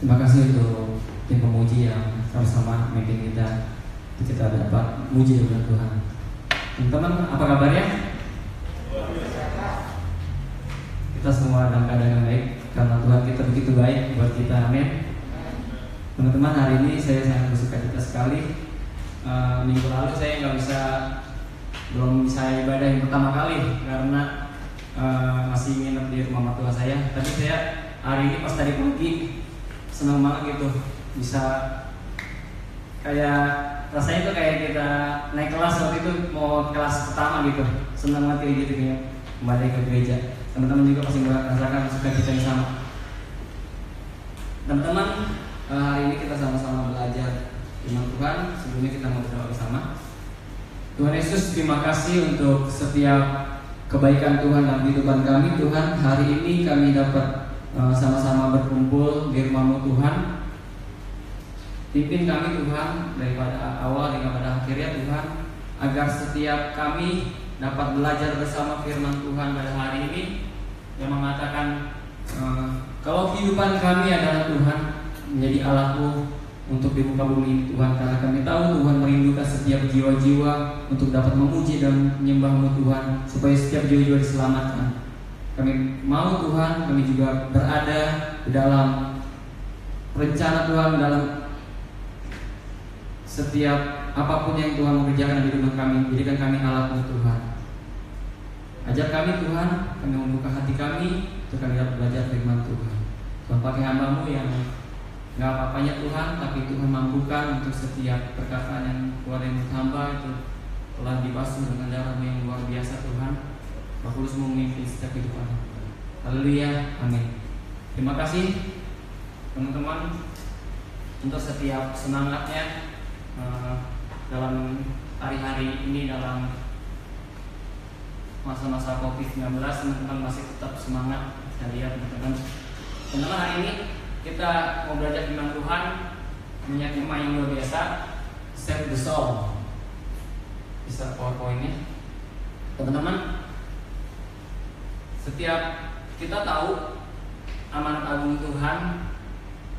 Terima kasih untuk tim pemuji yang sama-sama memimpin kita kita dapat muji dengan Tuhan. Teman-teman, apa kabarnya? Kita semua dalam keadaan yang baik karena Tuhan kita begitu baik buat kita. Amin. Teman-teman, hari ini saya sangat bersuka cita sekali. Uh, minggu lalu saya nggak bisa belum bisa ibadah yang pertama kali karena uh, masih nginep di rumah tua saya. Tapi saya hari ini pas tadi pagi senang banget gitu. Bisa kayak rasanya tuh kayak kita naik kelas waktu itu mau kelas pertama gitu. Senang banget kayak gitu kayak kembali ke gereja. Teman-teman juga pasti merasakan suka kita yang sama. Teman-teman uh, hari ini kita sama-sama belajar firman Tuhan. Sebelumnya kita mau berdoa bersama. Tuhan Yesus terima kasih untuk setiap kebaikan Tuhan dalam kehidupan kami. Tuhan hari ini kami dapat sama-sama berkumpul di rumahmu Tuhan. Pimpin kami Tuhan daripada awal hingga pada akhirnya Tuhan agar setiap kami dapat belajar bersama firman Tuhan pada hari ini yang mengatakan uh, kalau kehidupan kami adalah Tuhan menjadi Allahku untuk di muka bumi Tuhan. Karena kami tahu Tuhan merindukan setiap jiwa-jiwa untuk dapat memuji dan menyembahmu Tuhan supaya setiap jiwa-jiwa diselamatkan kami mau Tuhan kami juga berada di dalam rencana Tuhan dalam setiap apa pun yang Tuhan mau kerjakan di rumah kami jadikan kami alatmu Tuhan. Ajar kami Tuhan kami membuka hati kami untuk kami dapat belajar firman Tuhan. Tuhan pakai hambamu yang nggak apa-apanya Tuhan tapi Tuhan mampukan untuk setiap perkataan yang keluar dari hamba itu telah dibasuh dengan darahmu yang luar biasa Tuhan Roh Kudus memimpin setiap kehidupan. Haleluya Amin. Terima kasih teman-teman untuk setiap semangatnya uh, dalam hari-hari ini dalam masa-masa COVID-19 teman-teman masih tetap semangat. Saya lihat teman-teman. Teman-teman hari ini kita mau belajar firman Tuhan punya tema yang luar biasa Save the Soul. Bisa powerpointnya. Teman-teman setiap kita tahu amanat agung Tuhan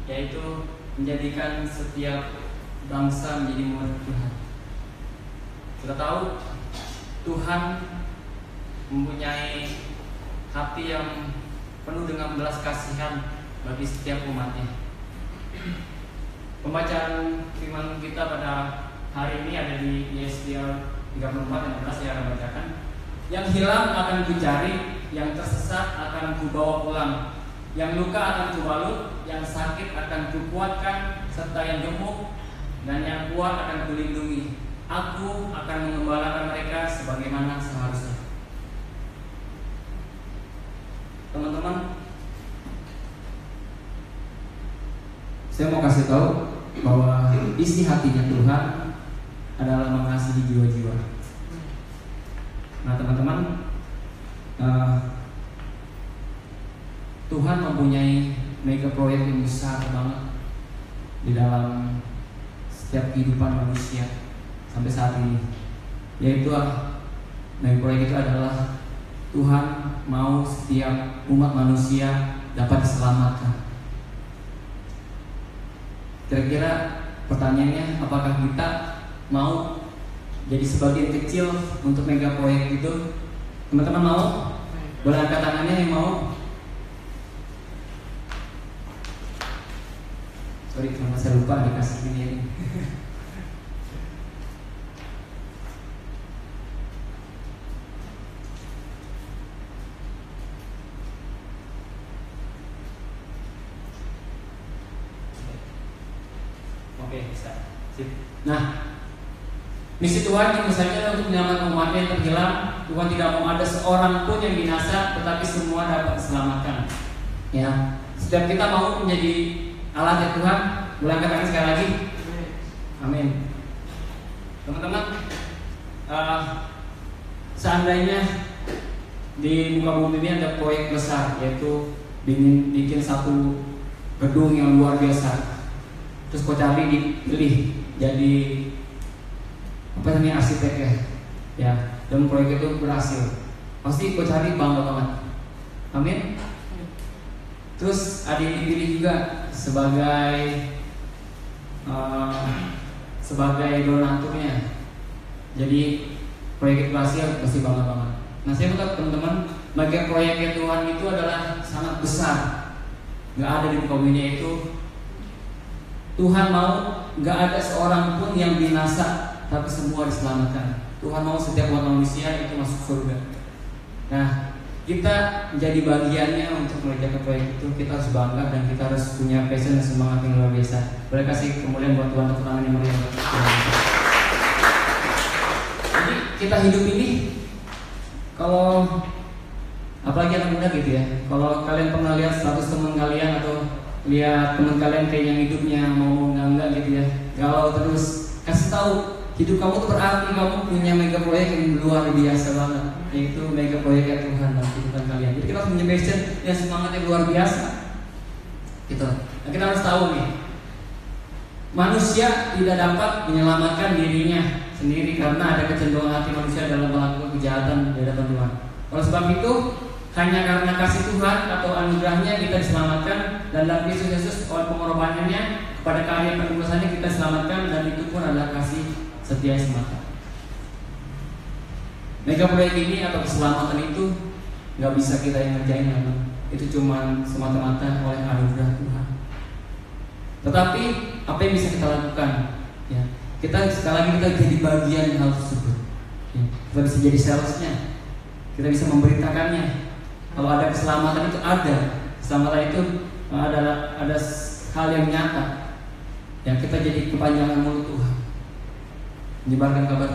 yaitu menjadikan setiap bangsa menjadi murid Tuhan kita tahu Tuhan mempunyai hati yang penuh dengan belas kasihan bagi setiap umatnya. Pembacaan firman kita pada hari ini ada di Yesaya 34 yang 16 saya akan bacakan. Yang hilang akan kucari, yang tersesat akan kubawa pulang, yang luka akan kubalut, yang sakit akan kukuatkan, serta yang gemuk dan yang kuat akan kulindungi. Aku akan mengembalakan mereka sebagaimana seharusnya. Teman-teman, saya mau kasih tahu bahwa isi hatinya Tuhan adalah mengasihi jiwa-jiwa. Nah teman-teman, uh, Tuhan mempunyai mega proyek yang besar banget di dalam setiap kehidupan manusia sampai saat ini. Yaitu uh, mega proyek itu adalah Tuhan mau setiap umat manusia dapat diselamatkan. Kira-kira pertanyaannya apakah kita mau jadi sebagian kecil untuk mega proyek itu? Teman-teman mau? Boleh angkat tangannya yang mau? Sorry, karena saya lupa dikasih ini. Oke, bisa. Sip. Nah, misi Tuhan yang misalnya untuk menyelamatkan umatnya yang terhilang, Tuhan tidak mau ada seorang pun yang binasa, tetapi semua dapat diselamatkan. Ya, setiap kita mau menjadi alat ya Tuhan, boleh angkat tangan sekali lagi. Amin. Teman-teman, uh, seandainya di muka bumi ini ada proyek besar yaitu bikin, bikin satu gedung yang luar biasa terus kau cari dipilih jadi namanya arsitek ya ya dan proyek itu berhasil pasti kau cari bangga banget amin terus ada yang dipilih juga sebagai uh, sebagai donaturnya. Jadi proyek edukasi pasti bangga banget. Nah saya minta teman-teman, bagi proyek Tuhan itu adalah sangat besar. Gak ada di bumi itu Tuhan mau gak ada seorang pun yang binasa tapi semua diselamatkan. Tuhan mau setiap umat manusia itu masuk surga. Nah, kita menjadi bagiannya untuk mengerjakan proyek itu kita harus bangga dan kita harus punya passion dan semangat yang luar biasa. Boleh kasih kemudian buat Tuhan tepuk tangan yang meriah. Jadi kita hidup ini kalau apalagi anak muda gitu ya. Kalau kalian pernah lihat status teman kalian atau lihat teman kalian kayak yang hidupnya mau enggak enggak gitu ya galau terus kasih tahu hidup kamu tuh berarti kamu punya mega proyek yang luar biasa banget yaitu mega proyek ya Tuhan dalam kehidupan kalian. Jadi kita harus punya passion dan semangat yang luar biasa. Gitu. Nah, kita harus tahu nih manusia tidak dapat menyelamatkan dirinya sendiri karena ada kecenderungan hati manusia dalam melakukan kejahatan di hadapan Tuhan. Oleh sebab itu hanya karena kasih Tuhan atau anugerahnya kita diselamatkan dan dalam Yesus Yesus oleh pengorbanannya kepada kalian penebusannya kita selamatkan dan itu pun adalah kasih setia semata. Mega proyek ini atau keselamatan itu nggak bisa kita yang ngerjain itu cuma semata-mata oleh anugerah Tuhan. Tetapi apa yang bisa kita lakukan? Ya, kita sekali lagi kita jadi bagian hal tersebut. Ya, kita bisa jadi salesnya, kita bisa memberitakannya, kalau ada keselamatan itu ada. Keselamatan itu adalah ada hal yang nyata yang kita jadi kepanjangan mulut. Menyebarkan kabar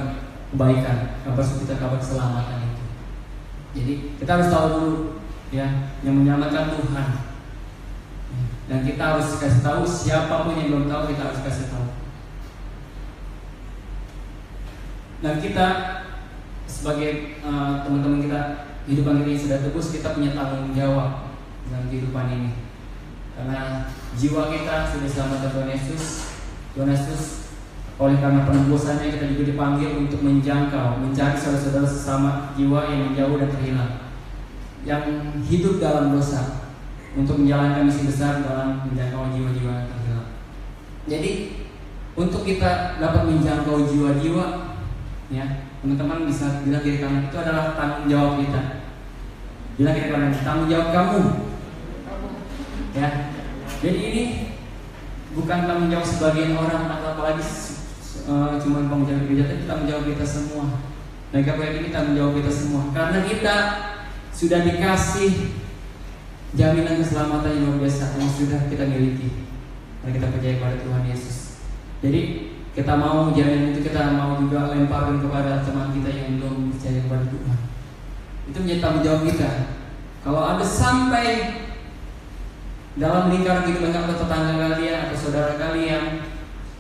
kebaikan, kabar sukacita, kabar keselamatan itu. Jadi kita harus tahu dulu ya yang menyelamatkan Tuhan. Dan kita harus kasih tahu siapa pun yang belum tahu kita harus kasih tahu. Dan kita sebagai uh, teman-teman kita kehidupan ini sudah tebus kita punya tanggung jawab dalam kehidupan ini karena jiwa kita sudah selamat Tuhan Yesus Tuhan Yesus oleh karena penebusannya kita juga dipanggil untuk menjangkau mencari saudara-saudara sesama jiwa yang menjauh dan terhilang yang hidup dalam dosa untuk menjalankan misi besar dalam menjangkau jiwa-jiwa yang terhilang. Jadi untuk kita dapat menjangkau jiwa-jiwa ya teman-teman bisa bilang kiri kanan itu adalah tanggung jawab kita. Bilang kiri kanan tanggung jawab kamu. Ya jadi ini bukan tanggung jawab sebagian orang atau apalagi uh, cuma tanggung jawab gereja tapi tanggung jawab kita semua. Mereka proyek ini tanggung jawab kita semua. Karena kita sudah dikasih jaminan keselamatan yang luar biasa yang sudah kita miliki. Karena kita percaya pada Tuhan Yesus. Jadi kita mau jaminan itu kita mau juga lemparkan kepada teman kita yang belum percaya kepada Tuhan. Itu menjadi tanggung jawab kita. Kalau ada sampai dalam lingkaran kehidupan atau tetangga kalian atau saudara kalian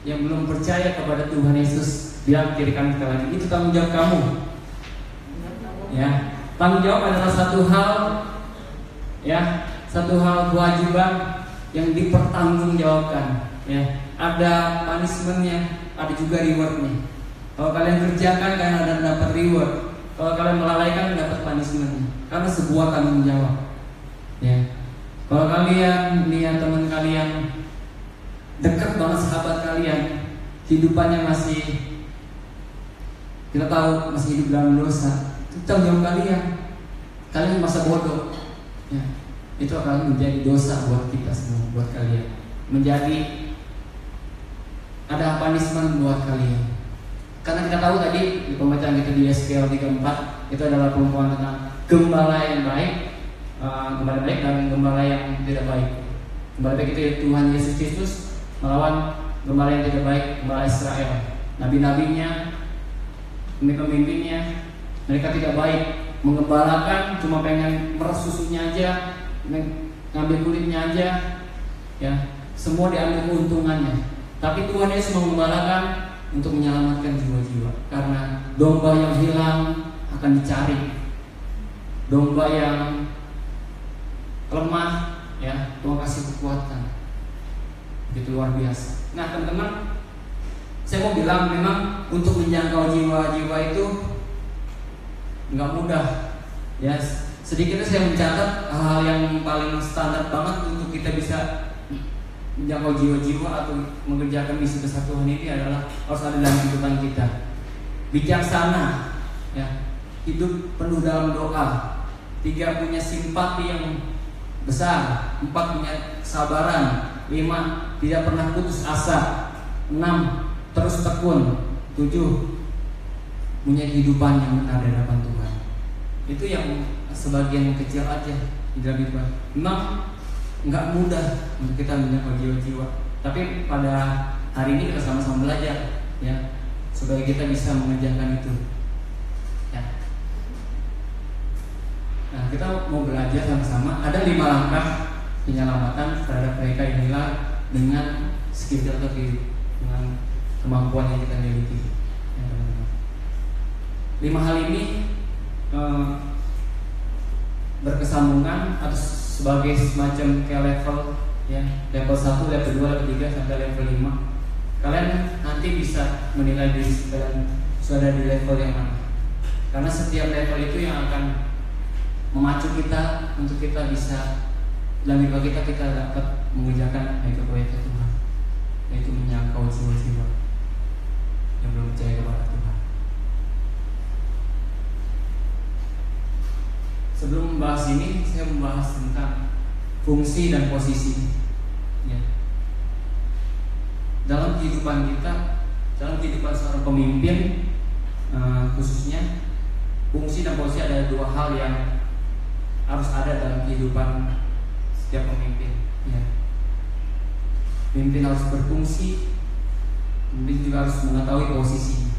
yang belum percaya kepada Tuhan Yesus bilang kiri kanan kita lagi itu tanggung jawab kamu ya tanggung jawab adalah satu hal ya satu hal kewajiban yang dipertanggungjawabkan ya ada punishmentnya ada juga rewardnya. Kalau kalian kerjakan kalian akan dapat reward. Kalau kalian melalaikan dapat punishmentnya. Karena sebuah tanggung jawab. Ya. Kalau kalian lihat teman kalian banget sahabat kalian, hidupannya masih kita tahu masih hidup dalam dosa, itu tanggung kalian. Kalian masa bodoh. Ya. Itu akan menjadi dosa buat kita semua, buat kalian. Menjadi ada punishment buat kalian. Karena kita tahu tadi di pembacaan kita di SPL 34 itu adalah perempuan tentang gembala yang baik, uh, gembala baik dan gembala yang tidak baik. Gembala baik itu Tuhan Yesus Kristus melawan gembala yang tidak baik, gembala Israel. Nabi-nabinya, pemimpin-pemimpinnya, mereka tidak baik, mengembalakan cuma pengen meres susunya aja, ngambil kulitnya aja, ya semua diambil keuntungannya. Tapi Tuhan Yesus mengembalakan untuk menyelamatkan jiwa-jiwa karena domba yang hilang akan dicari. Domba yang lemah ya Tuhan kasih kekuatan. Begitu luar biasa. Nah, teman-teman, saya mau bilang memang untuk menjangkau jiwa-jiwa itu nggak mudah. Ya, sedikitnya saya mencatat hal-hal yang paling standar banget untuk kita bisa menjangkau jiwa-jiwa atau mengerjakan misi besar Tuhan ini adalah harus ada dalam kehidupan kita. Bijaksana, ya, hidup penuh dalam doa. Tiga punya simpati yang besar. Empat punya kesabaran. Lima tidak pernah putus asa. Enam terus tekun. Tujuh punya kehidupan yang benar di hadapan Tuhan. Itu yang sebagian kecil aja di dalam hidup. Memang nggak mudah untuk kita menjangkau jiwa-jiwa. Tapi pada hari ini kita sama-sama belajar ya supaya kita bisa mengerjakan itu. Ya. Nah kita mau belajar sama-sama. Ada lima langkah penyelamatan terhadap mereka hilang dengan skill atau dengan kemampuan yang kita miliki. Lima hal ini eh, berkesambungan atau sebagai semacam kayak level ya level 1, level 2, level 3 sampai level 5 kalian nanti bisa menilai diri kalian sudah di level yang mana. Karena setiap level itu yang akan memacu kita untuk kita bisa dalam hidup kita kita dapat mengerjakan baik proyek Tuhan yaitu menyangkau jiwa-jiwa yang belum percaya kepada Tuhan Sebelum membahas ini, saya membahas tentang fungsi dan posisi. Ya. Dalam kehidupan kita, dalam kehidupan seorang pemimpin, uh, khususnya fungsi dan posisi ada dua hal yang harus ada dalam kehidupan setiap pemimpin. Ya. Pemimpin harus berfungsi, pemimpin juga harus mengetahui posisi.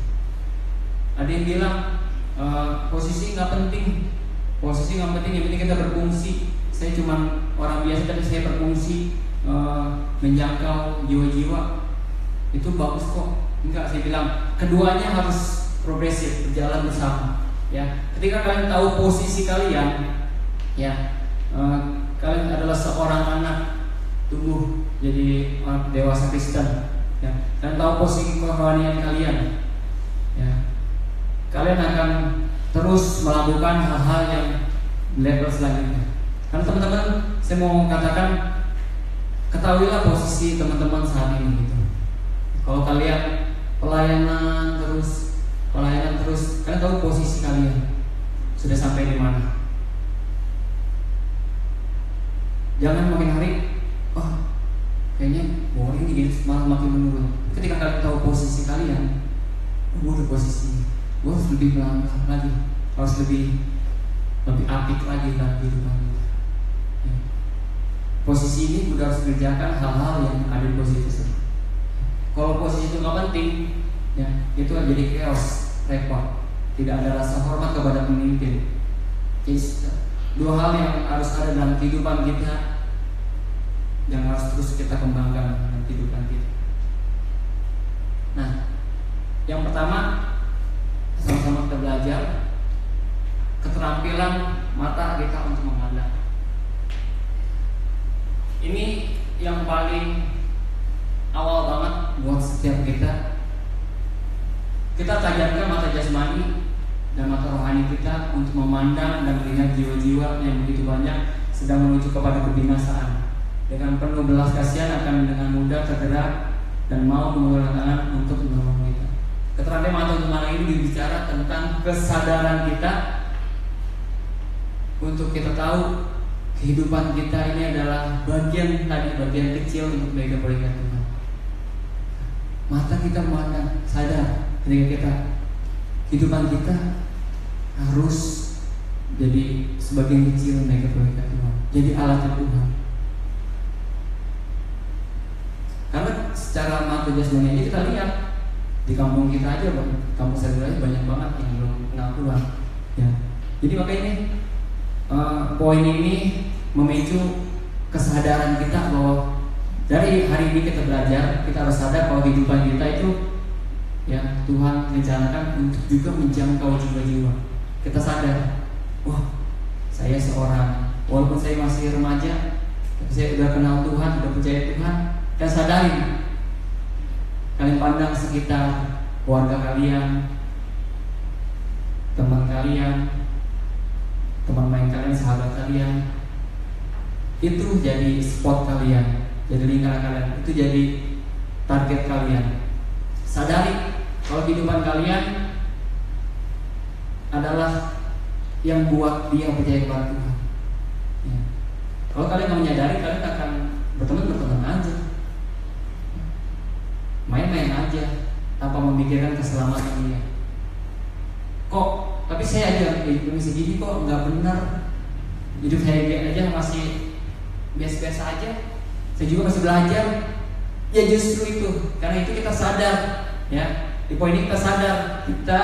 Ada yang bilang uh, posisi nggak penting, posisi nggak penting yang penting kita berfungsi saya cuma orang biasa tapi saya berfungsi uh, menjangkau jiwa-jiwa itu bagus kok enggak saya bilang keduanya harus progresif berjalan bersama ya ketika kalian tahu posisi kalian ya uh, kalian adalah seorang anak tumbuh jadi dewasa Kristen ya dan tahu posisi kerohanian kalian ya kalian akan terus melakukan hal-hal yang level selanjutnya. Karena teman-teman, saya mau katakan ketahuilah posisi teman-teman saat ini gitu. Kalau kalian pelayanan terus, pelayanan terus, kalian tahu posisi kalian sudah sampai di mana. Jangan makin hari, oh kayaknya boring nih gitu, malah makin menurun. Ketika kalian tahu posisi kalian, oh, gue udah posisi gue harus lebih melangkah lagi. Harus lebih lebih apik lagi dalam kehidupan ya. posisi ini udah harus mengerjakan hal-hal yang ada di posisi tersebut. Kalau posisi itu nggak penting ya itu akan jadi chaos repot. Tidak ada rasa hormat kepada pemimpin. Jadi dua hal yang harus ada dalam kehidupan kita yang harus terus kita kembangkan dalam kehidupan kita nah yang pertama sama-sama kita belajar keterampilan mata kita untuk memandang. Ini yang paling awal banget buat setiap kita. Kita tajamkan mata jasmani dan mata rohani kita untuk memandang dan melihat jiwa-jiwa yang begitu banyak sedang menuju kepada kebinasaan. Dengan penuh belas kasihan akan dengan mudah tergerak dan mau mengulurkan tangan untuk menolong kita. Keterangan mata malam ini berbicara tentang kesadaran kita untuk kita tahu kehidupan kita ini adalah bagian tadi bagian kecil untuk mega proyek Tuhan. Mata kita memandang sadar ketika kita kehidupan kita harus jadi sebagian kecil mega proyek Tuhan. Jadi alat Tuhan. Karena secara mata jasmani ini kita lihat di kampung kita aja bang kampung saya banyak banget yang belum kenal Tuhan ya jadi makanya ini uh, poin ini memicu kesadaran kita bahwa dari hari ini kita belajar kita harus sadar bahwa kehidupan kita itu ya Tuhan rencanakan untuk juga menjangkau jiwa-jiwa kita sadar wah saya seorang walaupun saya masih remaja tapi saya sudah kenal Tuhan sudah percaya Tuhan. Dan sadari Kalian pandang sekitar keluarga kalian, teman kalian, teman main kalian, sahabat kalian. Itu jadi spot kalian jadi lingkaran kalian itu jadi target kalian. Sadari kalau kehidupan kalian adalah yang buat dia percaya kepada Tuhan. Ya. kalau kalian nggak menyadari kalian akan berteman berteman aja. Main-main aja tanpa memikirkan keselamatan dia. Kok tapi saya aja hidup segini kok nggak benar. Hidup saya aja masih biasa-biasa aja. Saya juga masih belajar. Ya justru itu. Karena itu kita sadar ya. Di poin ini kita sadar kita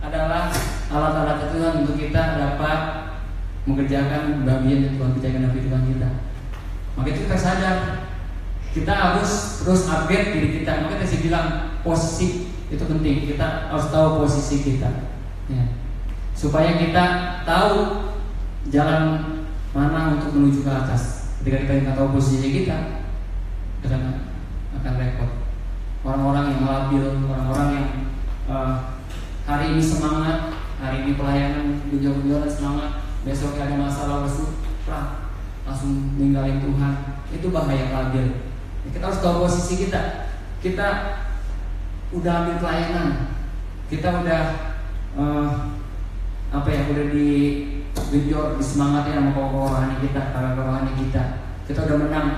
adalah alat-alat Tuhan untuk kita dapat mengerjakan bagian yang Tuhan percayakan dalam kehidupan kita. Maka itu kita sadar. Kita harus terus upgrade diri kita. Makanya saya bilang posisi itu penting. Kita harus tahu posisi kita. Ya. supaya kita tahu jalan mana untuk menuju ke atas. Ketika kita tidak tahu posisi kita kita akan repot. Orang-orang yang labil orang-orang yang uh, hari ini semangat hari ini pelayanan gejol-gejolan semangat. Besok ada masalah langsung langsung ninggalin Tuhan. Itu bahaya labil kita harus tahu posisi kita. Kita udah ambil pelayanan. Kita udah uh, apa ya udah di genjot disemangatin sama kawan rohani kita kakak rohani kita. Kita udah menang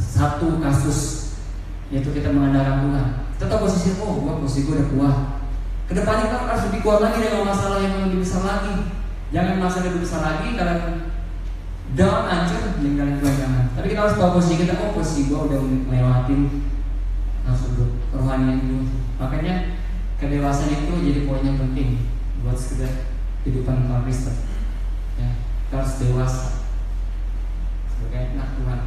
satu kasus yaitu kita mengandalkan Tuhan. Tahu posisi oh gua posisi gua udah kuat ke depannya kita harus lebih kuat lagi dengan masalah yang lebih besar lagi. Jangan masalah lebih besar lagi kalian down hancur meninggalin Tuhan jangan tapi kita harus tahu posisi kita oh posisi gua udah melewatin langsung rohani itu makanya kedewasaan itu jadi poin yang penting buat sekedar kehidupan orang Kristen. Ya kita harus dewasa sebagai anak Tuhan.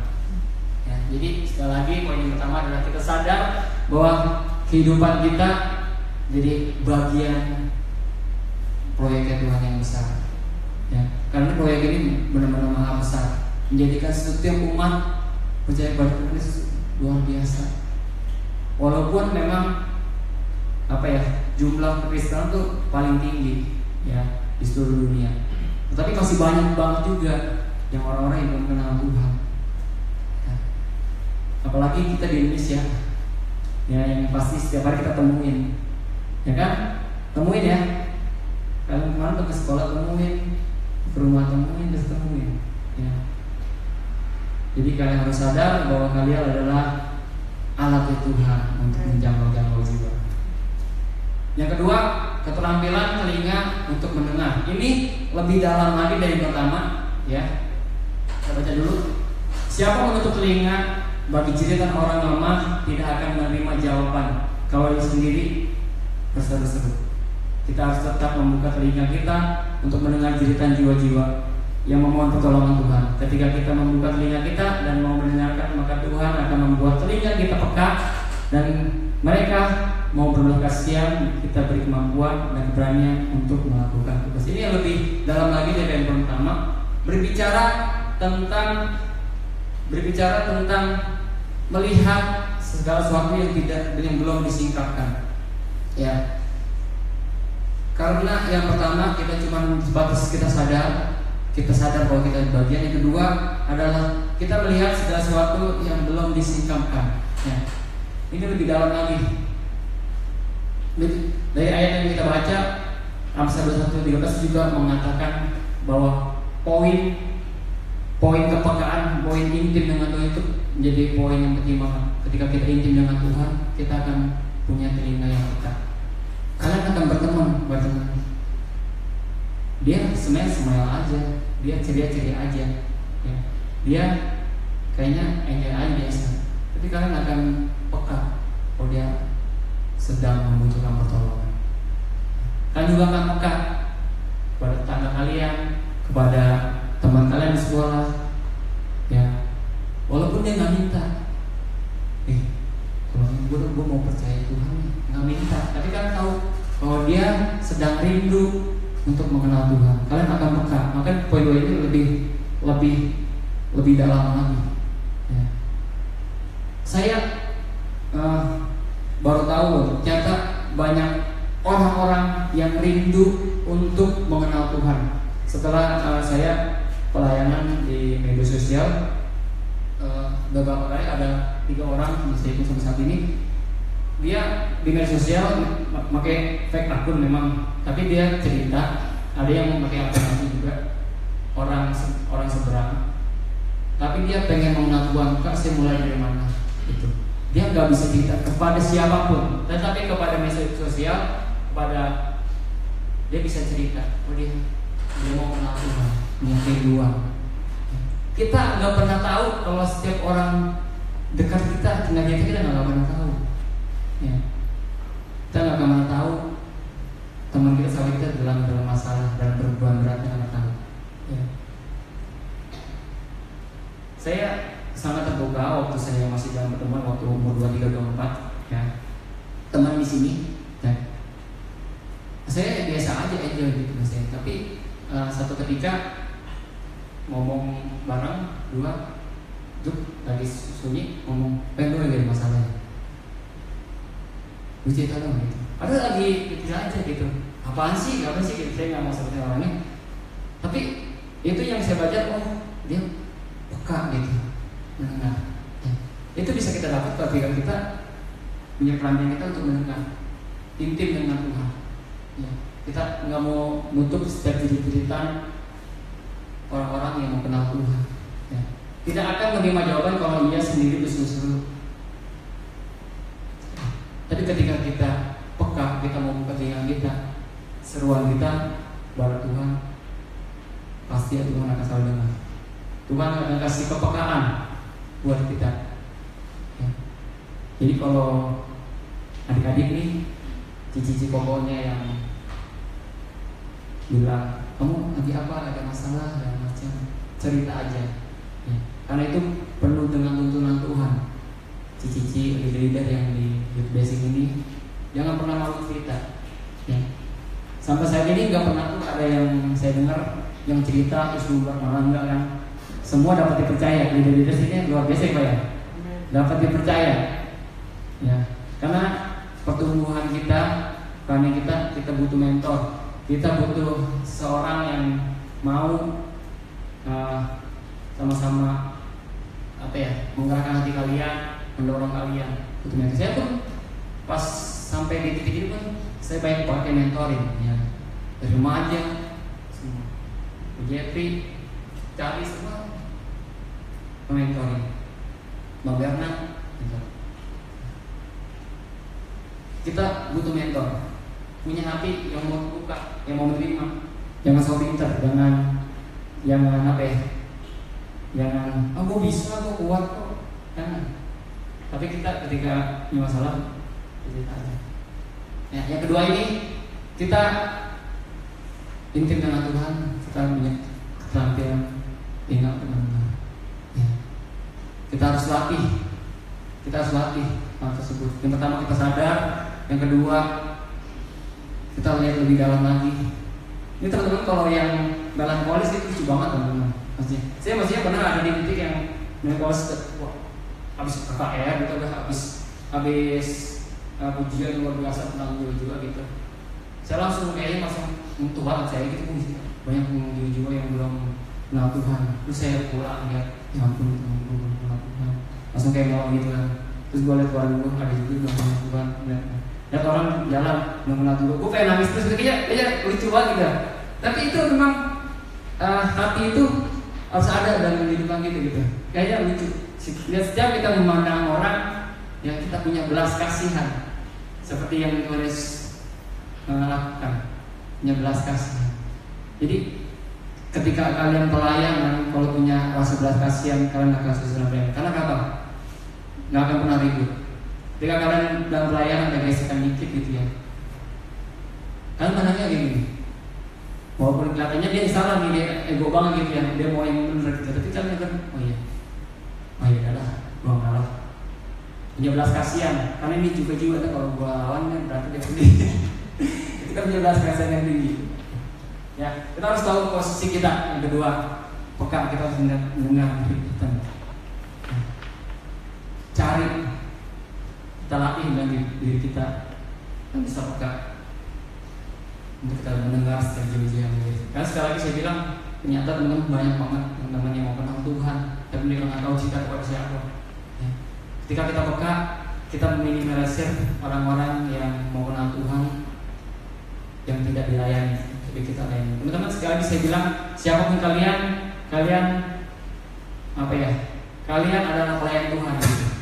Ya jadi sekali lagi poin yang pertama adalah kita sadar bahwa kehidupan kita jadi bagian proyek Tuhan yang besar ya karena proyek ini benar-benar maha besar menjadikan setiap umat percaya pada Kristus luar biasa walaupun memang apa ya jumlah Kristen tuh paling tinggi ya di seluruh dunia. Tetapi masih banyak banget juga yang orang-orang yang belum kenal Tuhan. Ya. Apalagi kita di Indonesia, ya yang pasti setiap hari kita temuin, ya kan? Temuin ya. Kalian kemarin tuh ke sekolah temuin, ke rumah temuin, terus temuin. Ya. Jadi kalian harus sadar bahwa kalian adalah alat Tuhan untuk menjangkau-jangkau jiwa. Yang kedua, keterampilan telinga untuk mendengar. Ini lebih dalam lagi dari pertama, ya. Kita baca dulu. Siapa menutup telinga bagi cerita orang lemah tidak akan menerima jawaban. Kalau dia sendiri berseru-seru. Kita harus tetap membuka telinga kita untuk mendengar jeritan jiwa-jiwa yang memohon pertolongan Tuhan. Ketika kita membuka telinga kita dan mau mendengarkan, maka Tuhan akan membuat telinga kita peka dan mereka mau berbelas kasihan kita beri kemampuan dan keberanian untuk melakukan tugas ini yang lebih dalam lagi dari yang pertama berbicara tentang berbicara tentang melihat segala sesuatu yang tidak yang belum disingkapkan ya. Karena yang pertama kita cuma sebatas kita sadar kita sadar bahwa kita bagian yang kedua adalah kita melihat segala sesuatu yang belum disingkapkan. Ya. Ini lebih dalam lagi. Dari ayat yang kita baca Amsal 2113 juga mengatakan bahwa poin poin kepekaan, poin intim dengan Tuhan itu menjadi poin yang penting banget. Ketika kita intim dengan Tuhan, kita akan punya telinga yang peka. Kalian akan berteman, berteman. Dia sebenarnya smile aja, dia ceria-ceria aja. Ya. Dia kayaknya enjoy aja biasa. Tapi kalian akan peka. Oh dia sedang membutuhkan pertolongan. Kalian juga akan peka kepada tetangga kalian, kepada teman kalian di sekolah, ya. Walaupun dia nggak minta, eh, kalau gue, gue mau percaya Tuhan nggak minta, tapi kan tahu bahwa dia sedang rindu untuk mengenal Tuhan. Kalian akan peka. Maka poin dua ini lebih lebih lebih dalam lagi. Ya. Saya uh, baru tahu ternyata banyak orang-orang yang rindu untuk mengenal Tuhan. Setelah uh, saya pelayanan di media sosial, beberapa kali ada tiga orang yang saya sampai saat ini. Dia di media sosial pakai fake akun memang tapi dia cerita ada yang memakai aplikasi juga orang orang seberang. Tapi dia pengen mengenal Tuhan kak saya mulai dari mana? Itu. Dia nggak bisa cerita kepada siapa pun tetapi kepada media sosial kepada dia bisa cerita oh dia mau kenal Tuhan. Yang kedua kita nggak pernah tahu kalau setiap orang dekat kita tinggal kita kita nggak pernah tahu. Ya. Kita nggak pernah tahu teman kita sama kita dalam dalam masalah dalam perbuatan beratnya nggak tahu. Ya. saya sangat terbuka waktu saya masih dalam pertemuan waktu umur 23 24 ya. Teman di sini ya. saya biasa aja aja gitu saya tapi uh, satu ketika ngomong bareng dua tuh lagi sunyi ngomong pengen lagi masalahnya gue cerita dong gitu? Ada lagi kecil aja gitu. Apaan sih? Apa sih gitu? Saya nggak mau seperti orangnya. Tapi itu yang saya baca oh dia peka gitu. Mendengar. Itu bisa kita dapat ketika kita punya kerampian kita untuk mendengar. Intim dengan Tuhan. Ya. kita nggak mau nutup setiap cerita orang-orang yang mau kenal Tuhan ya. tidak akan menerima jawaban kalau ia sendiri berseru-seru tapi ketika kita peka, kita mau buka kita, seruan kita baru Tuhan, pasti Tuhan akan selalu dengar. Tuhan akan kasih kepekaan buat kita. Ya. Jadi kalau adik-adik nih, cici-cici pokoknya yang bilang kamu lagi apa? Ada masalah? dan macam cerita aja. Ya. karena itu penuh dengan tuntunan Tuhan. Cici-cici leader-leader yang di youth basic ini jangan pernah malu cerita. Ya. sampai saat ini nggak pernah tuh ada yang saya dengar yang cerita terus bubar malah enggak kan. Semua dapat dipercaya. Leader-leader sini luar biasa ya pak ya? Dapat dipercaya. Ya karena pertumbuhan kita karena kita kita butuh mentor kita butuh seorang yang mau uh, sama-sama apa ya menggerakkan hati kalian mendorong kalian untuk mentor. Saya pun pas sampai di titik itu pun saya banyak pakai mentoring ya dari remaja semua Jeffrey cari semua mentoring Bernard gitu. kita butuh mentor punya hati yang mau buka yang mau menerima jangan so pinter jangan jangan apa ya jangan oh gue bisa gue kuat kok jangan tapi kita ketika punya masalah cerita aja. Ya, yang kedua ini kita intim dengan Tuhan, kita punya keterampilan tinggal benar-benar. Ya. Kita harus latih, kita harus latih hal tersebut. Yang pertama kita sadar, yang kedua kita lihat lebih dalam lagi. Ini teman-teman kalau yang dalam polis itu lucu banget teman-teman. Maksudnya, saya maksudnya pernah ada di titik yang polis habis KKR gitu udah habis habis uh, ujian luar biasa tentang jiwa-jiwa gitu. Saya langsung kayaknya langsung Tuhan saya gitu banyak jiwa-jiwa yang belum kenal Tuhan. Terus saya pulang ya ya ampun Tuhan belum kenal Tuhan langsung kayak mau gitu kan. Terus gue lihat keluarga gue ada juga belum kenal Tuhan lihat orang jalan kenal Tuhan gue pengen nangis terus kayaknya kayaknya lucu banget gitu. Tapi itu memang uh, hati itu harus ada dalam kehidupan gitu gitu. Kayaknya lucu. Setiap kita memandang orang yang kita punya belas kasihan seperti yang ditulis melakukan punya belas kasihan. Jadi ketika kalian pelayan dan kalau punya rasa belas kasihan kalian akan yang karena apa? Nggak akan pernah ribut ketika kalian dalam pelayanan ada gesekan dikit gitu ya. Kalian pandangnya gini. Walaupun kelihatannya dia salah nih dia ego banget gitu ya. Dia mau yang benar gitu. Tapi kalian kan oh iya. Oh ya udahlah gua ngalah punya belas kasihan. Karena ini juga juga kan kalau gua lawan kan berarti dia punya kita punya belas kasihan yang tinggi. Ya kita harus tahu posisi kita yang kedua. Peka kita harus mendengar. Cari latih dengan diri kita kan bisa peka untuk kita mendengar setiap janji yang karena sekali lagi saya bilang ternyata teman-teman banyak banget teman-teman yang mau kenal Tuhan tapi mereka nggak tahu cinta kepada siapa. Ya. Ketika kita peka, kita meminimalisir orang-orang yang mau kenal Tuhan yang tidak dilayani, tapi kita layani. Teman-teman sekali lagi saya bilang, siapa pun kalian, kalian apa ya? Kalian adalah pelayan Tuhan. Gitu.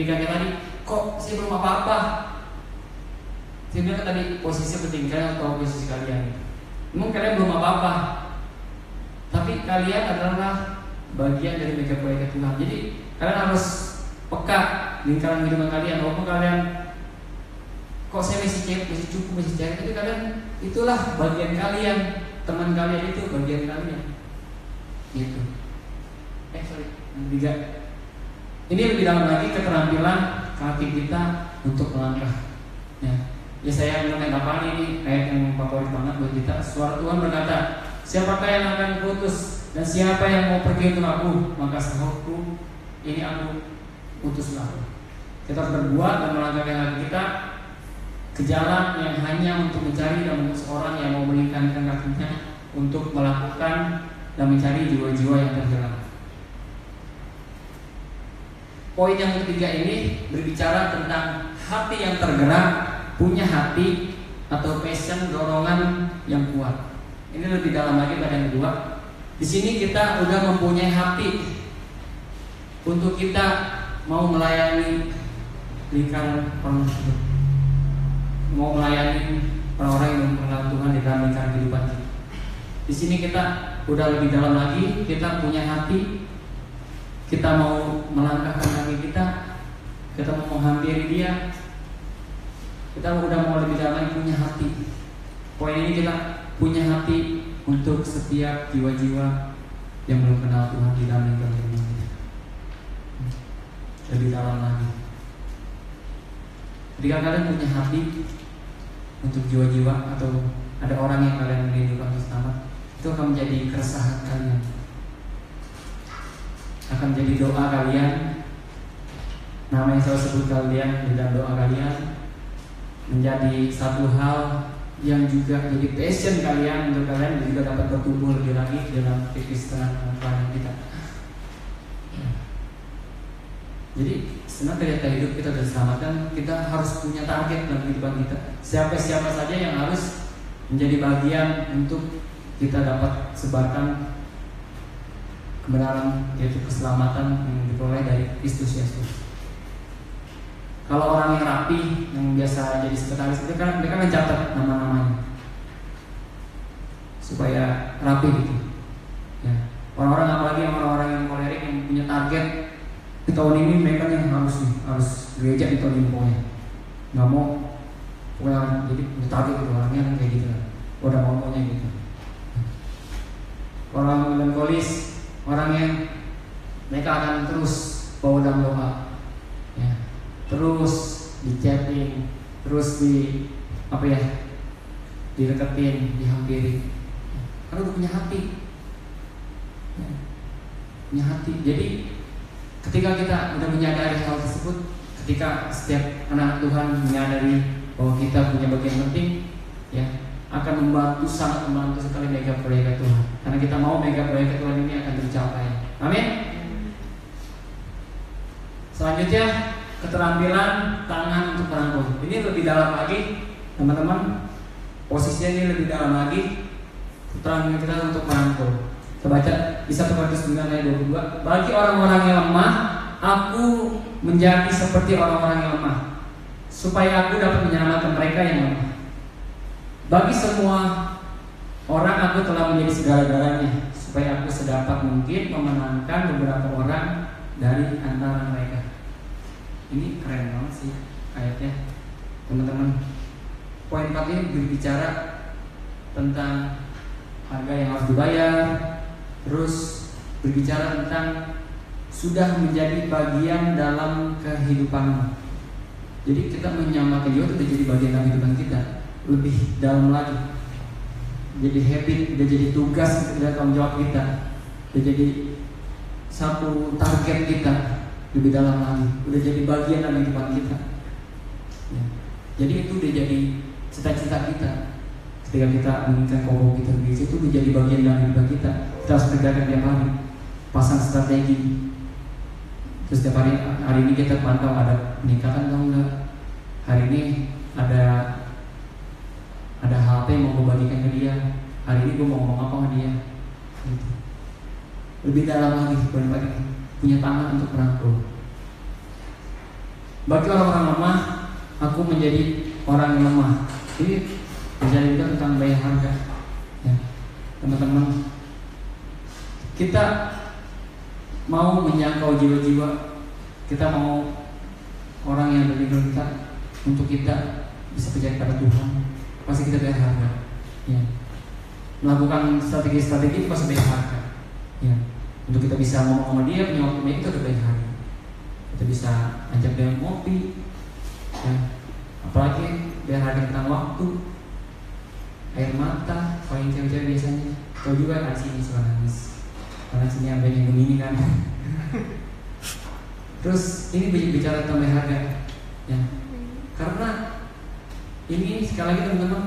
Kepikirannya tadi, kok saya belum apa-apa. Saya bilang tadi posisi penting kalian atau posisi kalian. Mungkin kalian belum apa-apa, tapi kalian adalah bagian dari mega proyek Tuhan. Jadi kalian harus peka lingkaran kehidupan kalian. Walaupun kalian kok saya masih cek, masih cukup, masih cek, tapi kalian itulah bagian kalian, teman kalian itu bagian kalian. Gitu. Eh sorry, yang. Ini lebih dalam lagi keterampilan kaki kita untuk melangkah. Ya. Ya saya apa ini ayat yang favorit banget buat kita. Suara Tuhan berkata, siapakah yang akan putus dan siapa yang mau pergi untuk aku, maka sahutku ini aku putuslah. Kita harus berbuat dan melangkahkan hati kita ke jalan yang hanya untuk mencari dan menemukan seorang yang mau berikan kakinya untuk melakukan dan mencari jiwa-jiwa yang terhilang. Poin yang ketiga ini berbicara tentang hati yang tergerak punya hati atau passion dorongan yang kuat. Ini lebih dalam lagi pada yang kedua. Di sini kita udah mempunyai hati untuk kita mau melayani lingkaran orang mau melayani orang-orang yang mengenal Tuhan di dalam lingkaran kehidupan. Di sini kita udah lebih dalam lagi, kita punya hati, kita mau melangkahkan kaki kita, kita mau menghampiri dia, kita udah mau lebih dalam punya hati. Poin ini kita punya hati untuk setiap jiwa-jiwa yang belum kenal Tuhan di dalam lingkungan kita. Lebih dalam lagi. Ketika kalian punya hati untuk jiwa-jiwa atau ada orang yang kalian merindukan untuk selamat, itu akan menjadi keresahan kalian. Akan menjadi doa kalian. Nama yang saya sebut kalian di doa kalian menjadi satu hal yang juga jadi passion kalian untuk kalian juga dapat bertumbuh lebih lagi dalam kekristenan pelayanan kita. Jadi senang ternyata hidup kita dan selamatkan kita harus punya target dalam kehidupan kita. Siapa-siapa saja yang harus menjadi bagian untuk kita dapat sebarkan kebenaran yaitu keselamatan yang diperoleh dari Kristus Yesus. Kalau orang yang rapi, yang biasa jadi sekretaris itu kan mereka mencatat nama-namanya supaya rapi gitu. Ya. Orang-orang apalagi orang-orang yang kolerik yang punya target di tahun ini mereka yang harus nih harus gereja di tahun ini pokoknya nggak mau pokoknya jadi target gitu orangnya kan kayak gitu udah mau maunya gitu orang melankolis orang yang mereka akan terus bawa dalam doa ya. Terus chatting terus di apa ya dideketin dihampiri. Karena udah punya hati. Ya, punya hati. Jadi ketika kita udah menyadari hal tersebut ketika setiap anak Tuhan menyadari bahwa kita punya bagian penting ya akan membantu sangat membantu sekali mega proyek Tuhan karena kita mau mega proyek Tuhan ini akan tercapai amin selanjutnya keterampilan tangan untuk merangkul. Ini lebih dalam lagi, teman-teman. Posisinya ini lebih dalam lagi. Keterampilan kita untuk merangkul. Kita baca bisa Korintus 9 ayat 22. Bagi orang-orang yang lemah, aku menjadi seperti orang-orang yang lemah, supaya aku dapat menyelamatkan mereka yang lemah. Bagi semua orang aku telah menjadi segala-galanya, supaya aku sedapat mungkin memenangkan beberapa orang dari antara mereka. Ini keren banget sih ayatnya teman-teman. Poin 4 ini berbicara tentang harga yang harus dibayar, terus berbicara tentang sudah menjadi bagian dalam kehidupanmu. Jadi kita menyamakan juga itu jadi bagian dalam kehidupan kita lebih dalam lagi. Jadi habit, udah jadi tugas, udah tanggung jawab kita, udah jadi satu target kita lebih dalam lagi. Udah jadi bagian dari kehidupan kita. Ya. jadi itu udah jadi cita-cita kita. Ketika kita menginginkan kokoh kita di situ menjadi bagian dari hidup kita. Kita harus kerjakan tiap hari. Pasang strategi. Terus tiap hari hari ini kita pantau ada peningkatan atau enggak. Hari ini ada ada hal yang mau gue bagikan ke dia. Hari ini gue mau ngomong apa sama dia. Gitu. lebih dalam lagi benar punya tangan untuk merangkul. Bagi orang-orang lemah aku menjadi orang yang lemah. Ini bisa juga tentang bayar harga. Ya teman-teman. Kita mau menjangkau jiwa-jiwa. Kita mau orang yang dari kita untuk kita bisa percaya pada Tuhan pasti kita bayar harga ya. Melakukan strategi-strategi itu pasti bayar harga. Ya. Untuk kita bisa ngomong sama dia punya waktu baik itu udah bayar harga. Kita bisa ajak dia ngopi ya. Apalagi bayar harga tentang waktu air mata paling cewek-cewek biasanya. Kau juga kan sini suka nangis karena sini ada yang begini kan. Terus ini bicara tentang harga ya. Karena ini sekali lagi teman-teman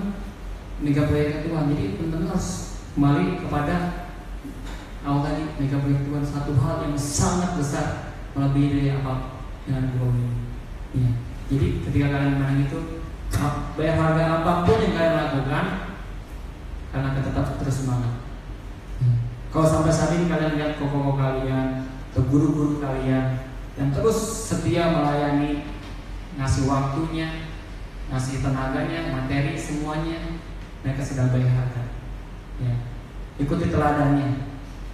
mega proyek Tuhan. Jadi teman-teman harus kembali kepada awal tadi mega proyek Tuhan. Satu hal yang sangat besar melebihi dari apa? Yang ada ini. Ya. jadi ketika kalian menang itu bayar harga apa pun yang kalian lakukan karena kita tetap terus semangat. Kalau sampai saat ini kalian lihat koko-koko kalian atau guru-guru kalian yang terus setia melayani, ngasih waktunya, ngasih tenaganya, materi semuanya, mereka sedang harga. Ya. Ikuti teladannya,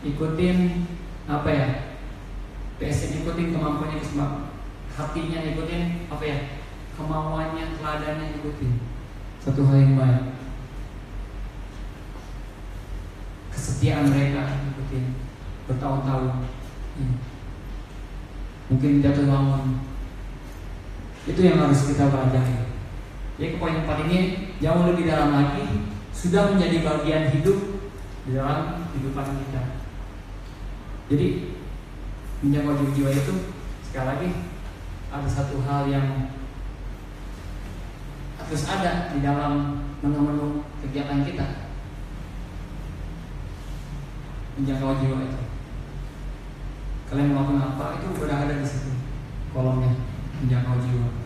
ikutin apa ya? PSN ikutin kemampuannya hatinya ikutin apa ya? Kemauannya, teladannya ikutin. Satu hal yang baik. kesetiaan mereka ikutin bertahun-tahun hmm. mungkin jatuh bangun itu yang harus kita pelajari ya poin empat ini jauh lebih dalam lagi sudah menjadi bagian hidup di dalam kehidupan kita. Jadi menjaga jiwa itu sekali lagi ada satu hal yang harus ada di dalam menu-menu kegiatan kita. Menjangkau jiwa itu. Kalian melakukan apa? Itu sudah ada di situ kolomnya menjangkau jiwa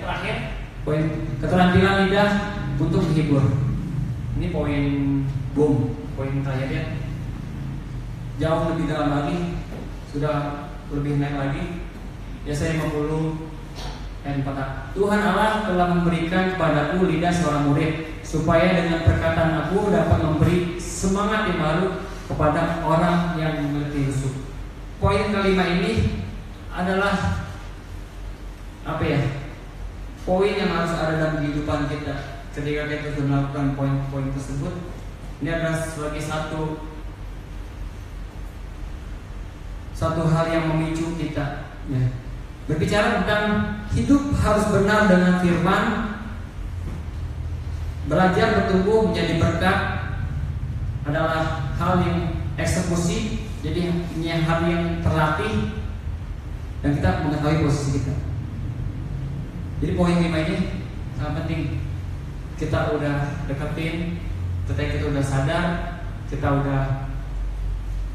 yang terakhir poin keterampilan lidah untuk menghibur ini poin boom poin terakhirnya jauh lebih dalam lagi sudah lebih naik lagi biasanya 50 dan kata Tuhan Allah telah memberikan kepadaku lidah seorang murid supaya dengan perkataan aku dapat memberi semangat yang baru kepada orang yang mengerti Yusuf. Poin kelima ini adalah apa ya? Poin yang harus ada dalam kehidupan kita ketika kita sudah melakukan poin-poin tersebut. Ini adalah sebagai satu satu hal yang memicu kita ya Berbicara tentang hidup harus benar dengan firman Belajar bertumbuh menjadi berkat adalah hal yang eksekusi Jadi ini hal yang terlatih Dan kita mengetahui posisi kita Jadi poin lima ini sangat penting. Kita udah deketin Ketika kita udah sadar Kita udah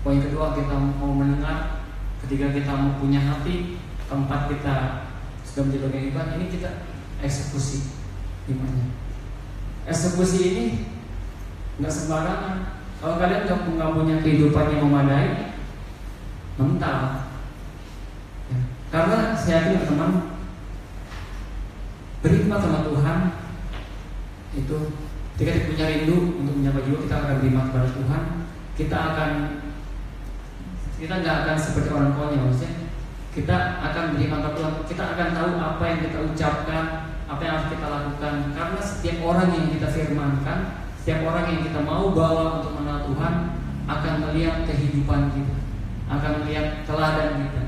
Poin kedua kita mau mendengar Ketika kita mau punya hati tempat kita sudah menjadi bagian ibadah ini kita eksekusi imannya. Eksekusi ini nggak sembarangan. Kalau kalian nggak punya kehidupan yang memadai mental. Ya. karena saya teman berkhidmat sama Tuhan itu ketika kita punya rindu untuk menyapa jiwa kita akan berkhidmat kepada Tuhan. Kita akan kita nggak akan seperti orang konyol maksudnya. Kita akan beri mata Tuhan. Kita akan tahu apa yang kita ucapkan apa yang harus kita lakukan. Karena setiap orang yang kita firmankan setiap orang yang kita mau bawa untuk mengenal Tuhan akan melihat kehidupan kita akan melihat teladan kita.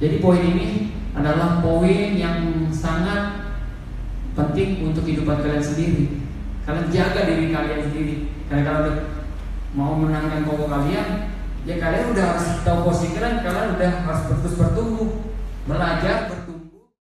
Jadi poin ini adalah poin yang sangat penting untuk kehidupan kalian sendiri. Kalian jaga diri kalian sendiri. Karena kalau mau menangkan pokok kalian ya kalian udah harus tahu posisi kalian kalian udah harus terus bertumbuh belajar